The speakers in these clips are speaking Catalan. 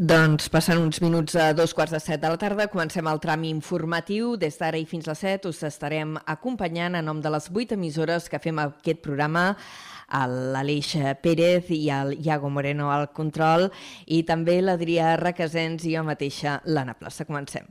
Doncs passant uns minuts a dos quarts de set de la tarda, comencem el tram informatiu. Des d'ara i fins a les set us estarem acompanyant a nom de les vuit emissores que fem aquest programa l'Aleix Pérez i el Iago Moreno al control i també l'Adrià Requesens i jo mateixa, l'Anna Plaça. Comencem.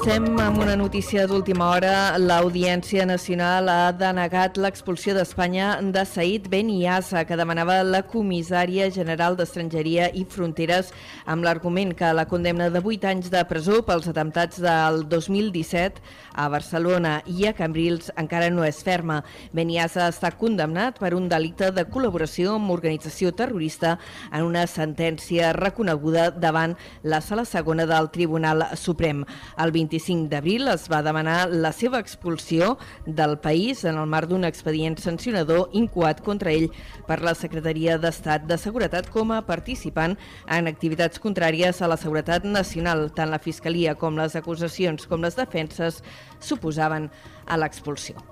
Comencem amb una notícia d'última hora. L'Audiència Nacional ha denegat l'expulsió d'Espanya de Said Ben Iassa, que demanava la comissària general d'Estrangeria i Fronteres amb l'argument que la condemna de 8 anys de presó pels atemptats del 2017 a Barcelona i a Cambrils encara no és ferma. Ben Iassa està condemnat per un delicte de col·laboració amb organització terrorista en una sentència reconeguda davant la sala segona del Tribunal Suprem. El 20 25 d'abril es va demanar la seva expulsió del país en el marc d'un expedient sancionador incoat contra ell per la Secretaria d'Estat de Seguretat com a participant en activitats contràries a la seguretat nacional. Tant la Fiscalia com les acusacions com les defenses suposaven a l'expulsió.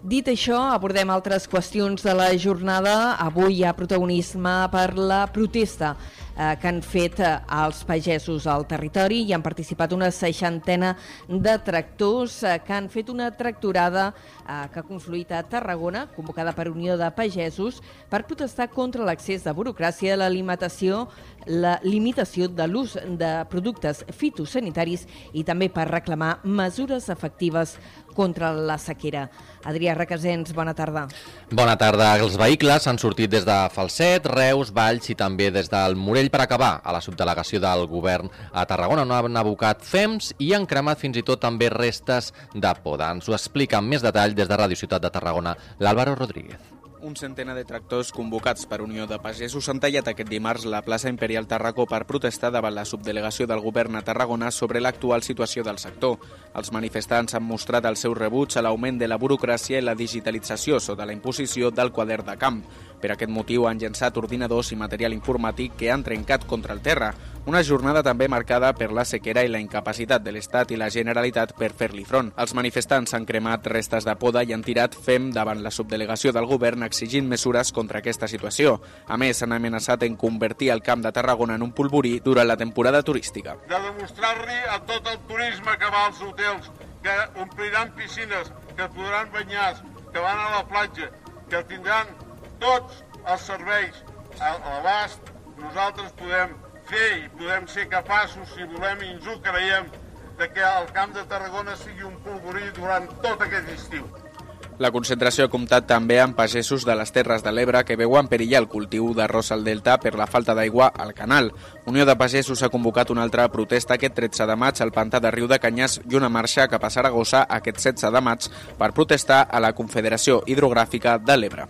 Dit això, abordem altres qüestions de la jornada. Avui hi ha protagonisme per la protesta eh, que han fet eh, els pagesos al territori i han participat una seixantena de tractors eh, que han fet una tractorada eh, que ha confluït a Tarragona, convocada per Unió de Pagesos, per protestar contra l'accés de burocràcia, la limitació, la limitació de l'ús de productes fitosanitaris i també per reclamar mesures efectives contra la sequera. Adrià Requesens, bona tarda. Bona tarda. Els vehicles han sortit des de Falset, Reus, Valls i també des del Morell per acabar a la subdelegació del govern a Tarragona, on han abocat FEMS i han cremat fins i tot també restes de poda. Ens ho explica amb més detall des de Ràdio Ciutat de Tarragona l'Àlvaro Rodríguez. Un centenar de tractors convocats per Unió de Pagesos han tallat aquest dimarts la plaça Imperial Tarracó per protestar davant la subdelegació del govern a Tarragona sobre l'actual situació del sector. Els manifestants han mostrat el seu rebuig a l'augment de la burocràcia i la digitalització sota la imposició del quadern de camp. Per aquest motiu han llençat ordinadors i material informàtic que han trencat contra el terra. Una jornada també marcada per la sequera i la incapacitat de l'Estat i la Generalitat per fer-li front. Els manifestants han cremat restes de poda i han tirat fem davant la subdelegació del govern exigint mesures contra aquesta situació. A més, han amenaçat en convertir el camp de Tarragona en un polvorí durant la temporada turística. De demostrar-li a tot el turisme que va als hotels que ompliran piscines, que podran banyar, que van a la platja, que tindran tots els serveis a l'abast, nosaltres podem fer i podem ser capaços, si volem i ens ho creiem, de que el Camp de Tarragona sigui un polvorí durant tot aquest estiu. La concentració ha comptat també amb pagesos de les Terres de l'Ebre que veuen perillar el cultiu d'arròs al Delta per la falta d'aigua al canal. Unió de Pagesos ha convocat una altra protesta aquest 13 de maig al pantà de Riu de Canyàs i una marxa cap a Saragossa aquest 16 de maig per protestar a la Confederació Hidrogràfica de l'Ebre.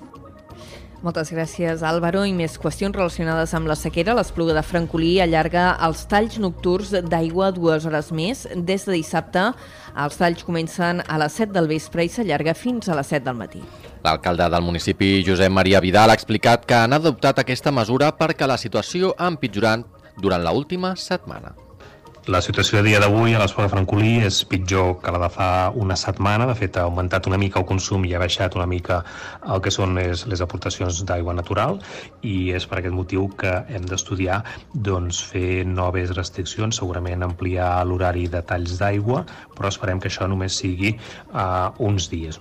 Moltes gràcies, Álvaro. I més qüestions relacionades amb la sequera. L'Espluga de Francolí allarga els talls nocturns d'aigua dues hores més. Des de dissabte, els talls comencen a les 7 del vespre i s'allarga fins a les 7 del matí. L'alcalde del municipi, Josep Maria Vidal, ha explicat que han adoptat aquesta mesura perquè la situació ha empitjorat durant l'última setmana. La situació a dia d'avui a l'Esport de Francolí és pitjor que la de fa una setmana. De fet, ha augmentat una mica el consum i ha baixat una mica el que són les, les aportacions d'aigua natural i és per aquest motiu que hem d'estudiar doncs, fer noves restriccions, segurament ampliar l'horari de talls d'aigua, però esperem que això només sigui uh, uns dies.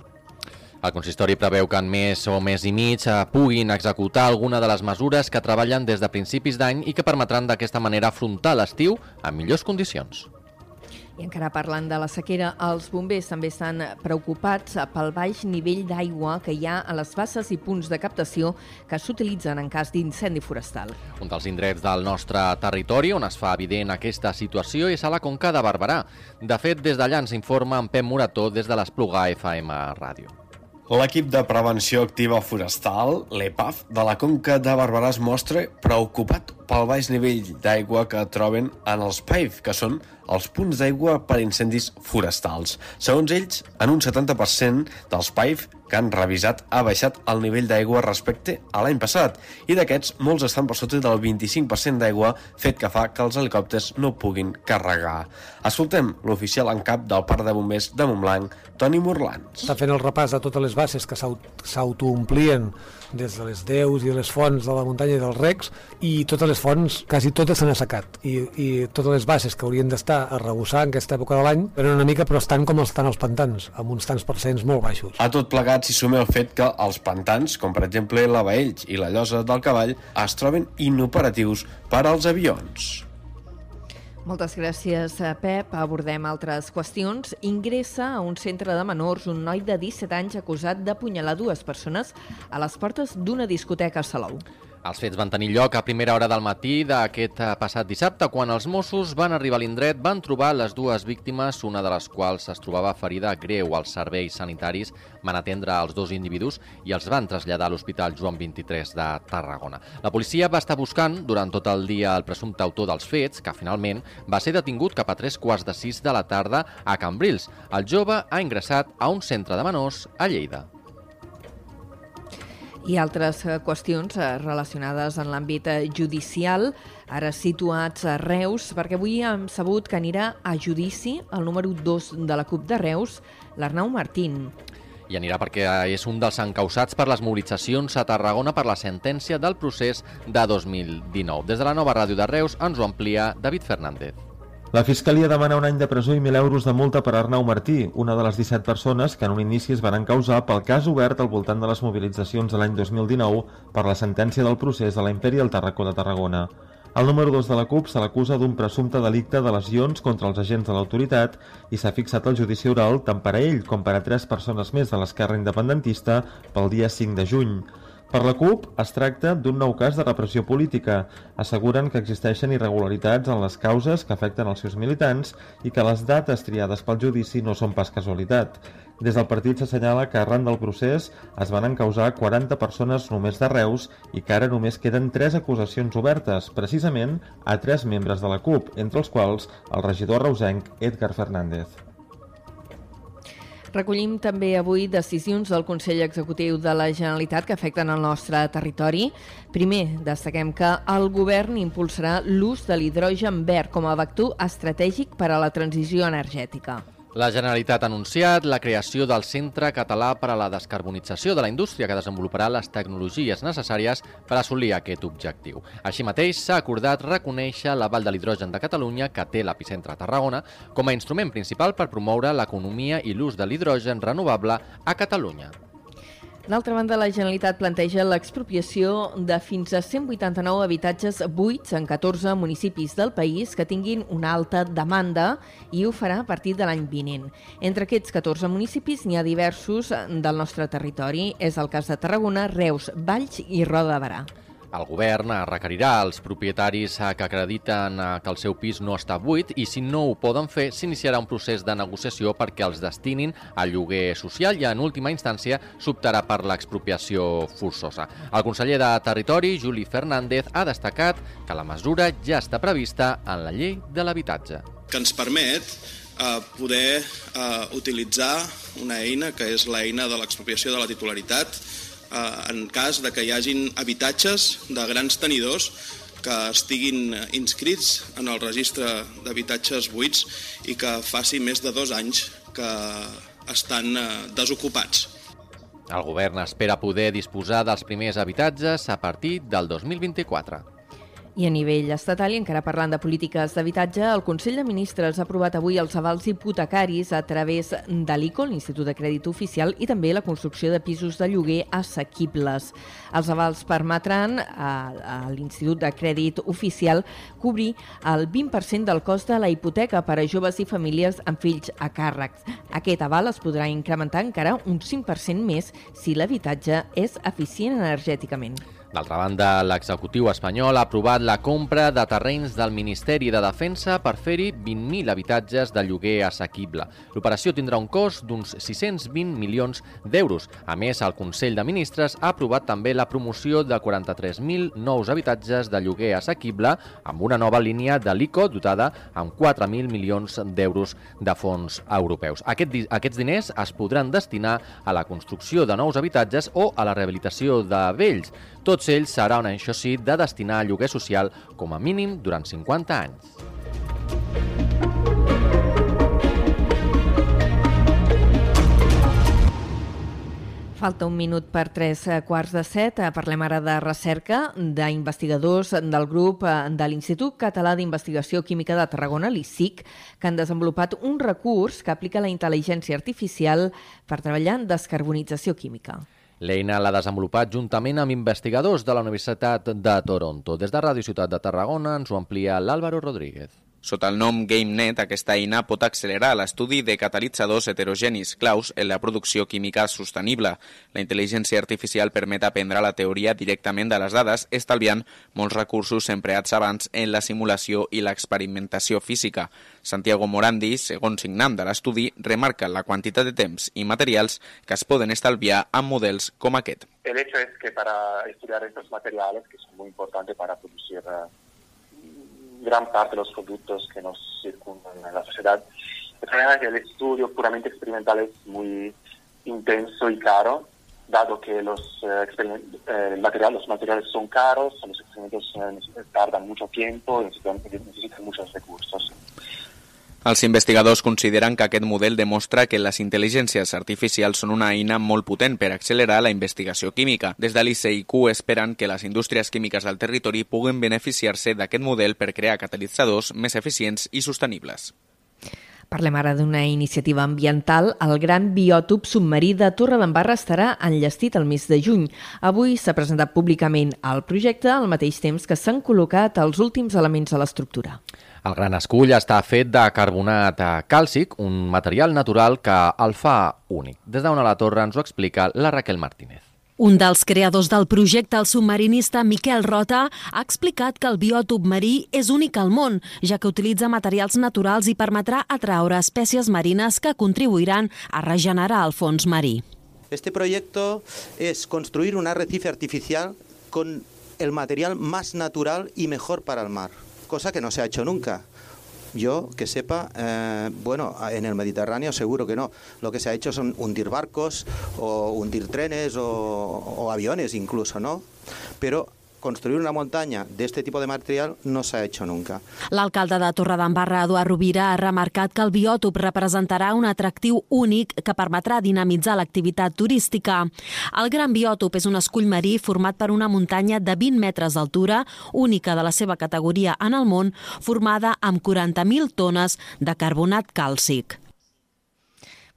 El consistori preveu que en mes o mes i mig eh, puguin executar alguna de les mesures que treballen des de principis d'any i que permetran d'aquesta manera afrontar l'estiu en millors condicions. I encara parlant de la sequera, els bombers també estan preocupats pel baix nivell d'aigua que hi ha a les basses i punts de captació que s'utilitzen en cas d'incendi forestal. Un dels indrets del nostre territori on es fa evident aquesta situació és a la Conca de Barberà. De fet, des d'allà ens informa en Pep Morató des de l'Esplugar FM Ràdio. L'equip de prevenció activa forestal, l'EPAF, de la Conca de Barberà es mostra preocupat pel baix nivell d'aigua que troben en els PAIF, que són els punts d'aigua per incendis forestals. Segons ells, en un 70% dels PAIF que han revisat ha baixat el nivell d'aigua respecte a l'any passat i d'aquests molts estan per sota del 25% d'aigua, fet que fa que els helicòpters no puguin carregar. Escoltem l'oficial en cap del Parc de Bombers de Montblanc, Toni Morlans. Està fent el repàs de totes les bases que s'autoomplien des de les deus i les fonts de la muntanya i dels recs i totes les fonts, quasi totes s'han assecat i, i totes les bases que haurien d'estar a rebussar en aquesta època de l'any eren una mica però estan com estan els pantans amb uns tants percents molt baixos. A tot plegat s'hi suma el fet que els pantans, com per exemple la Baells i la Llosa del Cavall, es troben inoperatius per als avions. Moltes gràcies, eh, Pep. Abordem altres qüestions. Ingressa a un centre de menors un noi de 17 anys acusat d'apunyalar dues persones a les portes d'una discoteca a Salou. Els fets van tenir lloc a primera hora del matí d'aquest eh, passat dissabte, quan els Mossos van arribar a l'indret, van trobar les dues víctimes, una de les quals es trobava ferida greu. Els serveis sanitaris van atendre els dos individus i els van traslladar a l'Hospital Joan 23 de Tarragona. La policia va estar buscant durant tot el dia el presumpte autor dels fets, que finalment va ser detingut cap a tres quarts de sis de la tarda a Cambrils. El jove ha ingressat a un centre de menors a Lleida i altres eh, qüestions eh, relacionades en l'àmbit eh, judicial, ara situats a Reus, perquè avui hem sabut que anirà a judici el número 2 de la CUP de Reus, l'Arnau Martín. I anirà perquè és un dels encausats per les mobilitzacions a Tarragona per la sentència del procés de 2019. Des de la nova ràdio de Reus ens ho amplia David Fernández. La Fiscalia demana un any de presó i 1.000 euros de multa per Arnau Martí, una de les 17 persones que en un inici es van encausar pel cas obert al voltant de les mobilitzacions de l'any 2019 per la sentència del procés de la Imperial Tarracó de Tarragona. El número 2 de la CUP se l'acusa d'un presumpte delicte de lesions contra els agents de l'autoritat i s'ha fixat el judici oral tant per a ell com per a tres persones més de l'esquerra independentista pel dia 5 de juny. Per la CUP es tracta d'un nou cas de repressió política. Asseguren que existeixen irregularitats en les causes que afecten els seus militants i que les dates triades pel judici no són pas casualitat. Des del partit s'assenyala que arran del procés es van encausar 40 persones només de Reus i que ara només queden 3 acusacions obertes, precisament a 3 membres de la CUP, entre els quals el regidor reusenc Edgar Fernández. Recollim també avui decisions del Consell Executiu de la Generalitat que afecten el nostre territori. Primer, destaquem que el govern impulsarà l'ús de l'hidrogen verd com a vector estratègic per a la transició energètica. La Generalitat ha anunciat la creació del Centre Català per a la Descarbonització de la Indústria que desenvoluparà les tecnologies necessàries per assolir aquest objectiu. Així mateix, s'ha acordat reconèixer la Vall de l'Hidrogen de Catalunya, que té l'epicentre a Tarragona, com a instrument principal per promoure l'economia i l'ús de l'hidrogen renovable a Catalunya. D'altra banda, la Generalitat planteja l'expropiació de fins a 189 habitatges buits en 14 municipis del país que tinguin una alta demanda i ho farà a partir de l'any vinent. Entre aquests 14 municipis n'hi ha diversos del nostre territori. És el cas de Tarragona, Reus, Valls i Roda de Barà. El govern requerirà als propietaris que acrediten que el seu pis no està buit i si no ho poden fer s'iniciarà un procés de negociació perquè els destinin a lloguer social i en última instància s'optarà per l'expropiació forçosa. El conseller de Territori, Juli Fernández, ha destacat que la mesura ja està prevista en la llei de l'habitatge. Que ens permet eh, poder eh, utilitzar una eina que és l'eina de l'expropiació de la titularitat eh, en cas de que hi hagin habitatges de grans tenidors que estiguin inscrits en el registre d'habitatges buits i que faci més de dos anys que estan eh, desocupats. El govern espera poder disposar dels primers habitatges a partir del 2024. I a nivell estatal, i encara parlant de polítiques d'habitatge, el Consell de Ministres ha aprovat avui els avals hipotecaris a través de l'ICO, l'Institut de Crèdit Oficial, i també la construcció de pisos de lloguer assequibles. Els avals permetran a, a l'Institut de Crèdit Oficial cobrir el 20% del cost de la hipoteca per a joves i famílies amb fills a càrrec. Aquest aval es podrà incrementar encara un 5% més si l'habitatge és eficient energèticament. D'altra banda, l'executiu espanyol ha aprovat la compra de terrenys del Ministeri de Defensa per fer-hi 20.000 habitatges de lloguer assequible. L'operació tindrà un cost d'uns 620 milions d'euros. A més, el Consell de Ministres ha aprovat també la promoció de 43.000 nous habitatges de lloguer assequible amb una nova línia de l'ICO dotada amb 4.000 milions d'euros de fons europeus. Aquest, aquests diners es podran destinar a la construcció de nous habitatges o a la rehabilitació de vells. Tots ells seran, això sí, de destinar a lloguer social com a mínim durant 50 anys. Falta un minut per tres eh, quarts de set. Eh, parlem ara de recerca d'investigadors del grup eh, de l'Institut Català d'Investigació Química de Tarragona, l'ICIC, que han desenvolupat un recurs que aplica la intel·ligència artificial per treballar en descarbonització química. L'eina l'ha desenvolupat juntament amb investigadors de la Universitat de Toronto. Des de Ràdio Ciutat de Tarragona ens ho amplia l'Àlvaro Rodríguez. Sota el nom GameNet, aquesta eina pot accelerar l'estudi de catalitzadors heterogenis claus en la producció química sostenible. La intel·ligència artificial permet aprendre la teoria directament de les dades, estalviant molts recursos empleats abans en la simulació i l'experimentació física. Santiago Morandi, segon signant de l'estudi, remarca la quantitat de temps i materials que es poden estalviar amb models com aquest. El hecho es que para estudiar estos materiales, que son muy importantes para producir gran parte de los productos que nos circundan en la sociedad. El problema es que el estudio puramente experimental es muy intenso y caro, dado que los, eh, eh, material, los materiales son caros, los experimentos eh, tardan mucho tiempo y necesitan, necesitan muchos recursos. Els investigadors consideren que aquest model demostra que les intel·ligències artificials són una eina molt potent per accelerar la investigació química. Des de l'ICIQ esperen que les indústries químiques del territori puguen beneficiar-se d'aquest model per crear catalitzadors més eficients i sostenibles. Parlem ara d'una iniciativa ambiental. El gran biòtop submarí de Torredembarra estarà enllestit el mes de juny. Avui s'ha presentat públicament el projecte al mateix temps que s'han col·locat els últims elements de l'estructura. El gran escull està fet de carbonat càlcic, un material natural que el fa únic. Des d'on a la torre ens ho explica la Raquel Martínez. Un dels creadors del projecte, el submarinista Miquel Rota, ha explicat que el biòtop marí és únic al món, ja que utilitza materials naturals i permetrà atraure espècies marines que contribuiran a regenerar el fons marí. Este proyecto es construir un arrecife artificial con el material más natural y mejor para el mar. cosa que no se ha hecho nunca. Yo, que sepa, eh, bueno, en el Mediterráneo seguro que no. Lo que se ha hecho son hundir barcos o hundir trenes o, o aviones incluso, ¿no? Pero construir una muntanya d'aquest tipus de material no s'ha hecho nunca. L'alcalde de Torredembarra, Eduard Rovira, ha remarcat que el biòtop representarà un atractiu únic que permetrà dinamitzar l'activitat turística. El Gran Biòtop és un escull marí format per una muntanya de 20 metres d'altura, única de la seva categoria en el món, formada amb 40.000 tones de carbonat càlcic.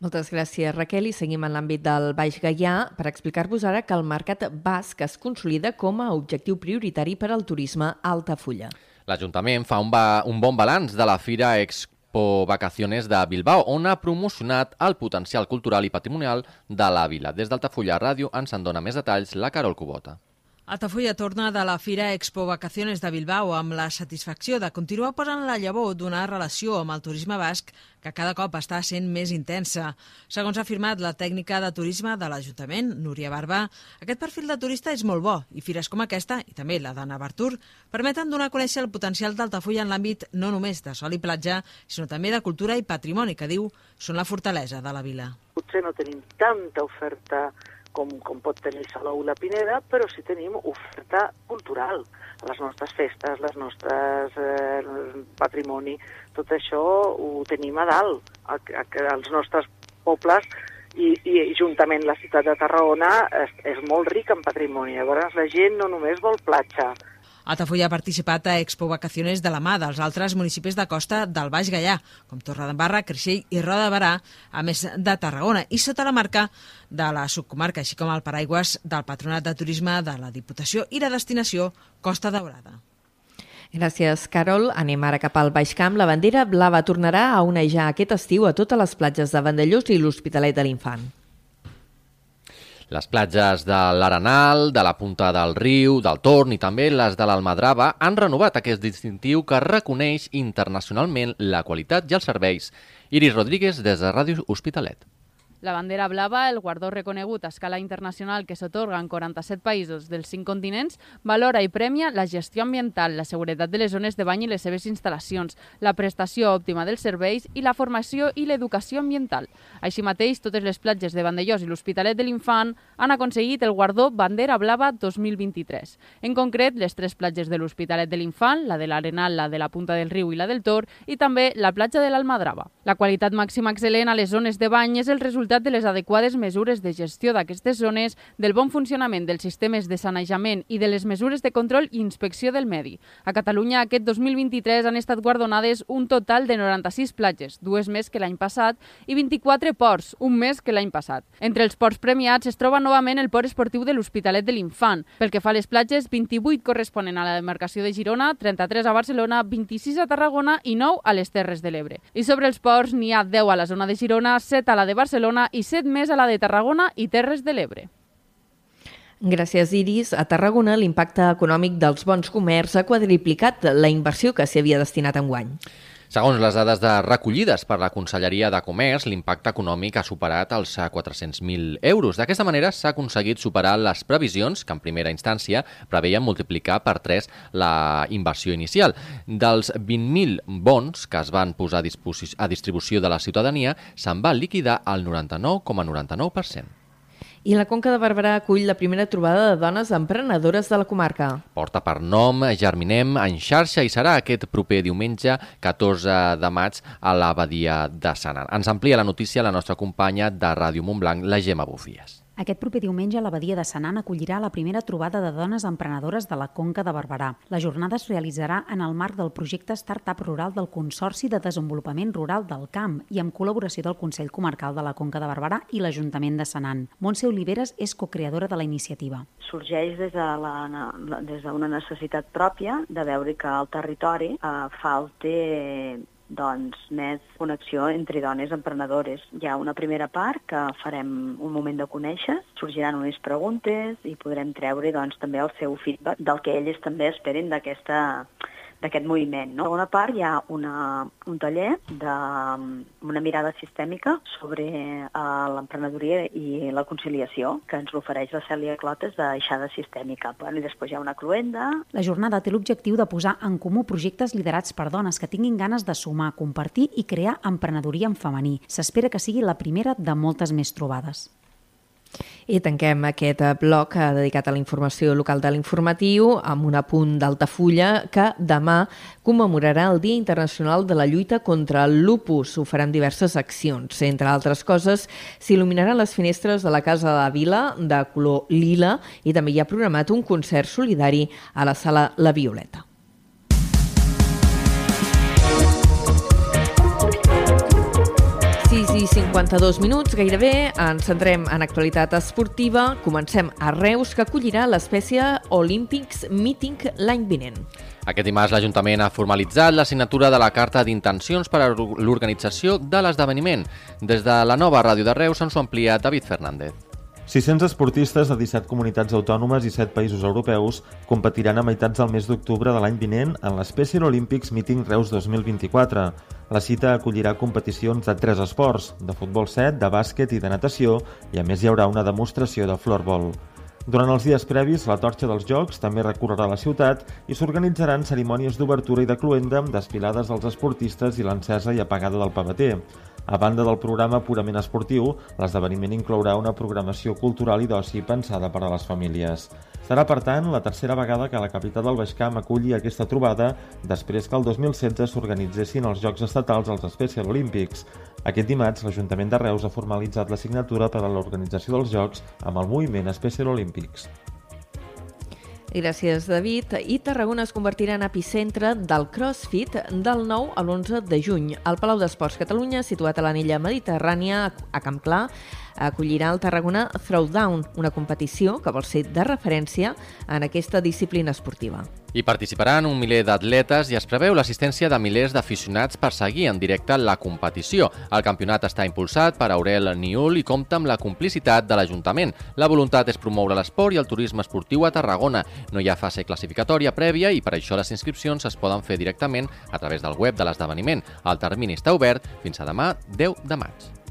Moltes gràcies, Raquel. I seguim en l'àmbit del Baix Gaià per explicar-vos ara que el mercat basc es consolida com a objectiu prioritari per al turisme a Altafulla. L'Ajuntament fa un, ba un bon balanç de la Fira Expo Vacaciones de Bilbao, on ha promocionat el potencial cultural i patrimonial de la vila. Des d'Altafulla Ràdio ens en dona més detalls la Carol Cubota. Altafulla torna de la Fira Expo Vacaciones de Bilbao amb la satisfacció de continuar posant la llavor d'una relació amb el turisme basc que cada cop està sent més intensa. Segons ha afirmat la tècnica de turisme de l'Ajuntament, Núria Barba, aquest perfil de turista és molt bo i fires com aquesta, i també la d'Anna Bartur, permeten donar a conèixer el potencial d'Altafulla en l'àmbit no només de sol i platja, sinó també de cultura i patrimoni, que diu són la fortalesa de la vila. Potser no tenim tanta oferta com, com pot tenir Salou la Pineda, però sí tenim oferta cultural, les nostres festes, les nostres eh, patrimoni, tot això ho tenim a dalt, a, a, als nostres pobles i, i juntament la ciutat de Tarragona és, és molt ric en patrimoni. Llavors la gent no només vol platja, Altafulla ha participat a Expo Vacaciones de la mà dels altres municipis de costa del Baix Gaià, com Torredembarra, Creixell i Roda de Barà, a més de Tarragona, i sota la marca de la subcomarca, així com el paraigües del Patronat de Turisme de la Diputació i la destinació Costa Daurada. Gràcies, Carol. Anem ara cap al Baix Camp. La bandera blava tornarà a onejar aquest estiu a totes les platges de Vandellós i l'Hospitalet de l'Infant. Les platges de l'Arenal, de la Punta del Riu, del Torn i també les de l'Almadrava han renovat aquest distintiu que reconeix internacionalment la qualitat i els serveis. Iris Rodríguez, des de Ràdio Hospitalet. La bandera blava, el guardó reconegut a escala internacional que s'otorga en 47 països dels 5 continents, valora i premia la gestió ambiental, la seguretat de les zones de bany i les seves instal·lacions, la prestació òptima dels serveis i la formació i l'educació ambiental. Així mateix, totes les platges de Vandellós i l'Hospitalet de l'Infant han aconseguit el guardó Bandera Blava 2023. En concret, les tres platges de l'Hospitalet de l'Infant, la de l'Arenal, la de la Punta del Riu i la del Tor, i també la platja de l'Almadrava. La qualitat màxima excel·lent a les zones de bany és el resultat resultat de les adequades mesures de gestió d'aquestes zones, del bon funcionament dels sistemes de sanejament i de les mesures de control i inspecció del medi. A Catalunya aquest 2023 han estat guardonades un total de 96 platges, dues més que l'any passat, i 24 ports, un més que l'any passat. Entre els ports premiats es troba novament el port esportiu de l'Hospitalet de l'Infant. Pel que fa a les platges, 28 corresponen a la demarcació de Girona, 33 a Barcelona, 26 a Tarragona i 9 a les Terres de l'Ebre. I sobre els ports n'hi ha 10 a la zona de Girona, 7 a la de Barcelona i 7 més a la de Tarragona i Terres de l'Ebre. Gràcies, Iris. A Tarragona, l'impacte econòmic dels bons comerç ha quadriplicat la inversió que s'hi havia destinat en guany. Segons les dades de recollides per la Conselleria de Comerç, l'impacte econòmic ha superat els 400.000 euros. D'aquesta manera s'ha aconseguit superar les previsions, que en primera instància preveien multiplicar per 3 la inversió inicial. Dels 20.000 bons que es van posar a, a distribució de la ciutadania, se'n va liquidar el 99,99%. ,99%. I la Conca de Barberà acull la primera trobada de dones emprenedores de la comarca. Porta per nom Germinem en xarxa i serà aquest proper diumenge 14 de maig a l'abadia de Sanan. Ens amplia la notícia la nostra companya de Ràdio Montblanc, la Gemma Bufies. Aquest proper diumenge l'Abadia de Senan acollirà la primera trobada de dones emprenedores de la Conca de Barberà. La jornada es realitzarà en el marc del projecte Startup Rural del Consorci de Desenvolupament Rural del Camp i amb col·laboració del Consell Comarcal de la Conca de Barberà i l'Ajuntament de Senan. Montse Oliveres és cocreadora de la iniciativa. Sorgeix des d'una de des de necessitat pròpia de veure que al territori eh, falta doncs, més connexió entre dones emprenedores. Hi ha una primera part que farem un moment de conèixer, sorgiran unes preguntes i podrem treure doncs, també el seu feedback del que elles també esperen d'aquesta d'aquest moviment. No? A una part hi ha una, un taller de una mirada sistèmica sobre uh, l'emprenedoria i la conciliació que ens l'ofereix la Cèlia Clotes d'Aixada Sistèmica. Bueno, I després hi ha una cluenda. La jornada té l'objectiu de posar en comú projectes liderats per dones que tinguin ganes de sumar, compartir i crear emprenedoria en femení. S'espera que sigui la primera de moltes més trobades. I tanquem aquest bloc eh, dedicat a la informació local de l'informatiu amb un apunt d'Altafulla que demà commemorarà el Dia Internacional de la Lluita contra el Lupus. Ho faran diverses accions. Entre altres coses, s'il·luminaran les finestres de la Casa de la Vila de color lila i també hi ha programat un concert solidari a la sala La Violeta. I 52 minuts, gairebé, ens centrem en actualitat esportiva. Comencem a Reus, que acollirà l'espècie Olympics Meeting l'any vinent. Aquest dimarts l'Ajuntament ha formalitzat la signatura de la carta d'intencions per a l'organització de l'esdeveniment. Des de la nova ràdio de Reus ens ho amplia David Fernández. 600 esportistes de 17 comunitats autònomes i 7 països europeus competiran a meitats del mes d'octubre de l'any vinent en l'Special Olympics Meeting Reus 2024. La cita acollirà competicions de tres esports, de futbol 7, de bàsquet i de natació, i a més hi haurà una demostració de florbol. Durant els dies previs, la torxa dels Jocs també recorrerà la ciutat i s'organitzaran cerimònies d'obertura i de cluenda amb desfilades dels esportistes i l'encesa i apagada del paveter. A banda del programa purament esportiu, l'esdeveniment inclourà una programació cultural i d'oci pensada per a les famílies. Serà, per tant, la tercera vegada que la capital del Baix Camp aculli aquesta trobada després que el 2016 s'organitzessin els Jocs Estatals als Special Olímpics. Aquest dimarts, l'Ajuntament de Reus ha formalitzat la signatura per a l'organització dels Jocs amb el moviment Special Olímpics. Gràcies, David. I Tarragona es convertirà en epicentre del CrossFit del 9 a l'11 de juny. El Palau d'Esports Catalunya, situat a l'anella mediterrània, a Camp Clar, acollirà el Tarragona Throwdown, una competició que vol ser de referència en aquesta disciplina esportiva. Hi participaran un miler d'atletes i es preveu l'assistència de milers d'aficionats per seguir en directe la competició. El campionat està impulsat per Aurel Niul i compta amb la complicitat de l'Ajuntament. La voluntat és promoure l'esport i el turisme esportiu a Tarragona. No hi ha fase classificatòria prèvia i per això les inscripcions es poden fer directament a través del web de l'esdeveniment. El termini està obert fins a demà 10 de maig.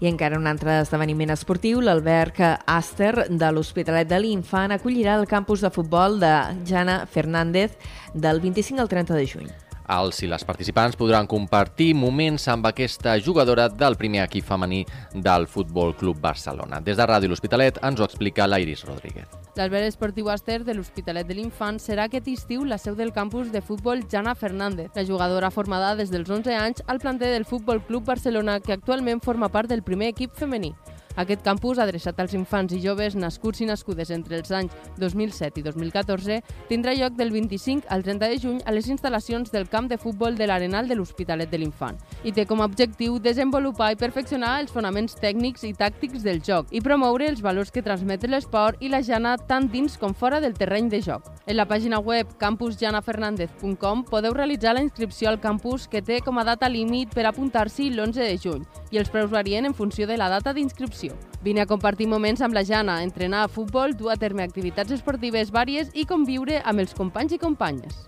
I encara un altre esdeveniment esportiu, l'Alberg Aster de l'Hospitalet de l'Infant acollirà el campus de futbol de Jana Fernández del 25 al 30 de juny. Els i les participants podran compartir moments amb aquesta jugadora del primer equip femení del Futbol Club Barcelona. Des de Ràdio L'Hospitalet ens ho explica la Iris Rodríguez. L'Albert Esportiu Aster de l'Hospitalet de l'Infant serà aquest estiu la seu del campus de futbol Jana Fernández, la jugadora formada des dels 11 anys al planter del Futbol Club Barcelona que actualment forma part del primer equip femení. Aquest campus, adreçat als infants i joves nascuts i nascudes entre els anys 2007 i 2014, tindrà lloc del 25 al 30 de juny a les instal·lacions del camp de futbol de l'Arenal de l'Hospitalet de l'Infant i té com a objectiu desenvolupar i perfeccionar els fonaments tècnics i tàctics del joc i promoure els valors que transmet l'esport i la jana tant dins com fora del terreny de joc. En la pàgina web campusjanafernandez.com podeu realitzar la inscripció al campus que té com a data límit per apuntar-s'hi l'11 de juny i els preus varien en funció de la data d'inscripció. Vine a compartir moments amb la Jana, entrenar a futbol, dur a terme activitats esportives vàries i conviure amb els companys i companyes.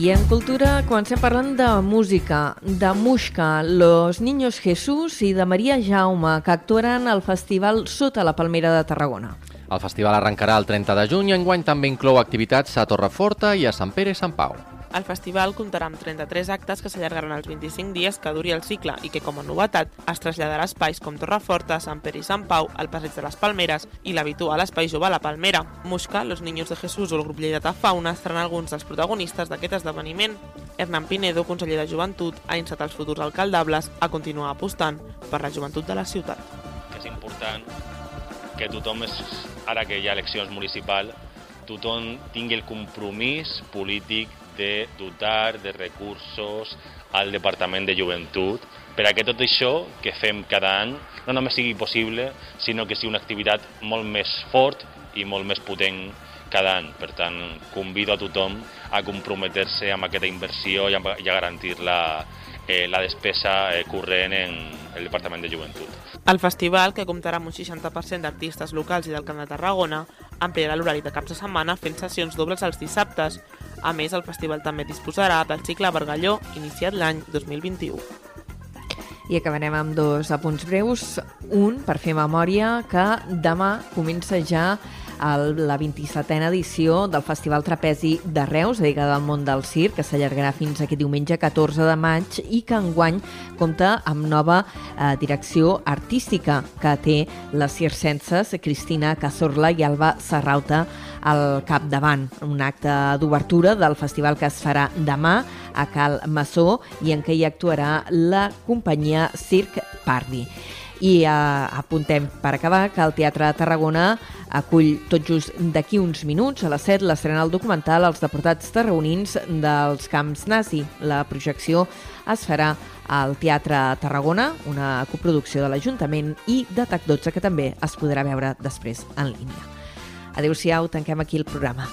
I en cultura comencem parlant de música, de Muixca, Los Niños Jesús i de Maria Jaume, que actuaran al Festival Sota la Palmera de Tarragona. El festival arrencarà el 30 de juny i enguany també inclou activitats a Torreforta i a Sant Pere i Sant Pau. El festival comptarà amb 33 actes que s'allargaran els 25 dies que duri el cicle i que, com a novetat, es traslladarà a espais com Torreforta, Sant Pere i Sant Pau, el Passeig de les Palmeres i l'habitual Espai Jove a la Palmera. Musca, Los Niños de Jesús o el grup Lleidatà Fauna seran alguns dels protagonistes d'aquest esdeveniment. Hernán Pinedo, conseller de Joventut, ha instat els futurs alcaldables a continuar apostant per la joventut de la ciutat. És important que tothom, és, ara que hi ha eleccions municipals, tothom tingui el compromís polític de dotar de recursos al Departament de Joventut per a que tot això que fem cada any no només sigui possible, sinó que sigui una activitat molt més fort i molt més potent cada any. Per tant, convido a tothom a comprometre-se amb aquesta inversió i a, garantir la, eh, la despesa eh, corrent en el Departament de Joventut. El festival, que comptarà amb un 60% d'artistes locals i del Camp de Tarragona, ampliarà l'horari de caps de setmana fent sessions dobles els dissabtes. A més, el festival també disposarà del cicle Bargalló, iniciat l'any 2021. I acabarem amb dos apunts breus. Un, per fer memòria, que demà comença ja el, la 27a edició del Festival Trapezi de Reus, dedicada al món del circ, que s'allargarà fins aquest diumenge 14 de maig i que enguany compta amb nova eh, direcció artística que té les circenses Cristina Cazorla i Alba Serrauta al capdavant. Un acte d'obertura del festival que es farà demà a Cal Massó i en què hi actuarà la companyia Circ Pardi. I eh, apuntem per acabar que el Teatre de Tarragona acull tot just d'aquí uns minuts, a les 7, l'estrena el documental Els deportats tarragonins dels camps nazi. La projecció es farà al Teatre Tarragona, una coproducció de l'Ajuntament i de TAC 12, que també es podrà veure després en línia. Adéu-siau, tanquem aquí el programa.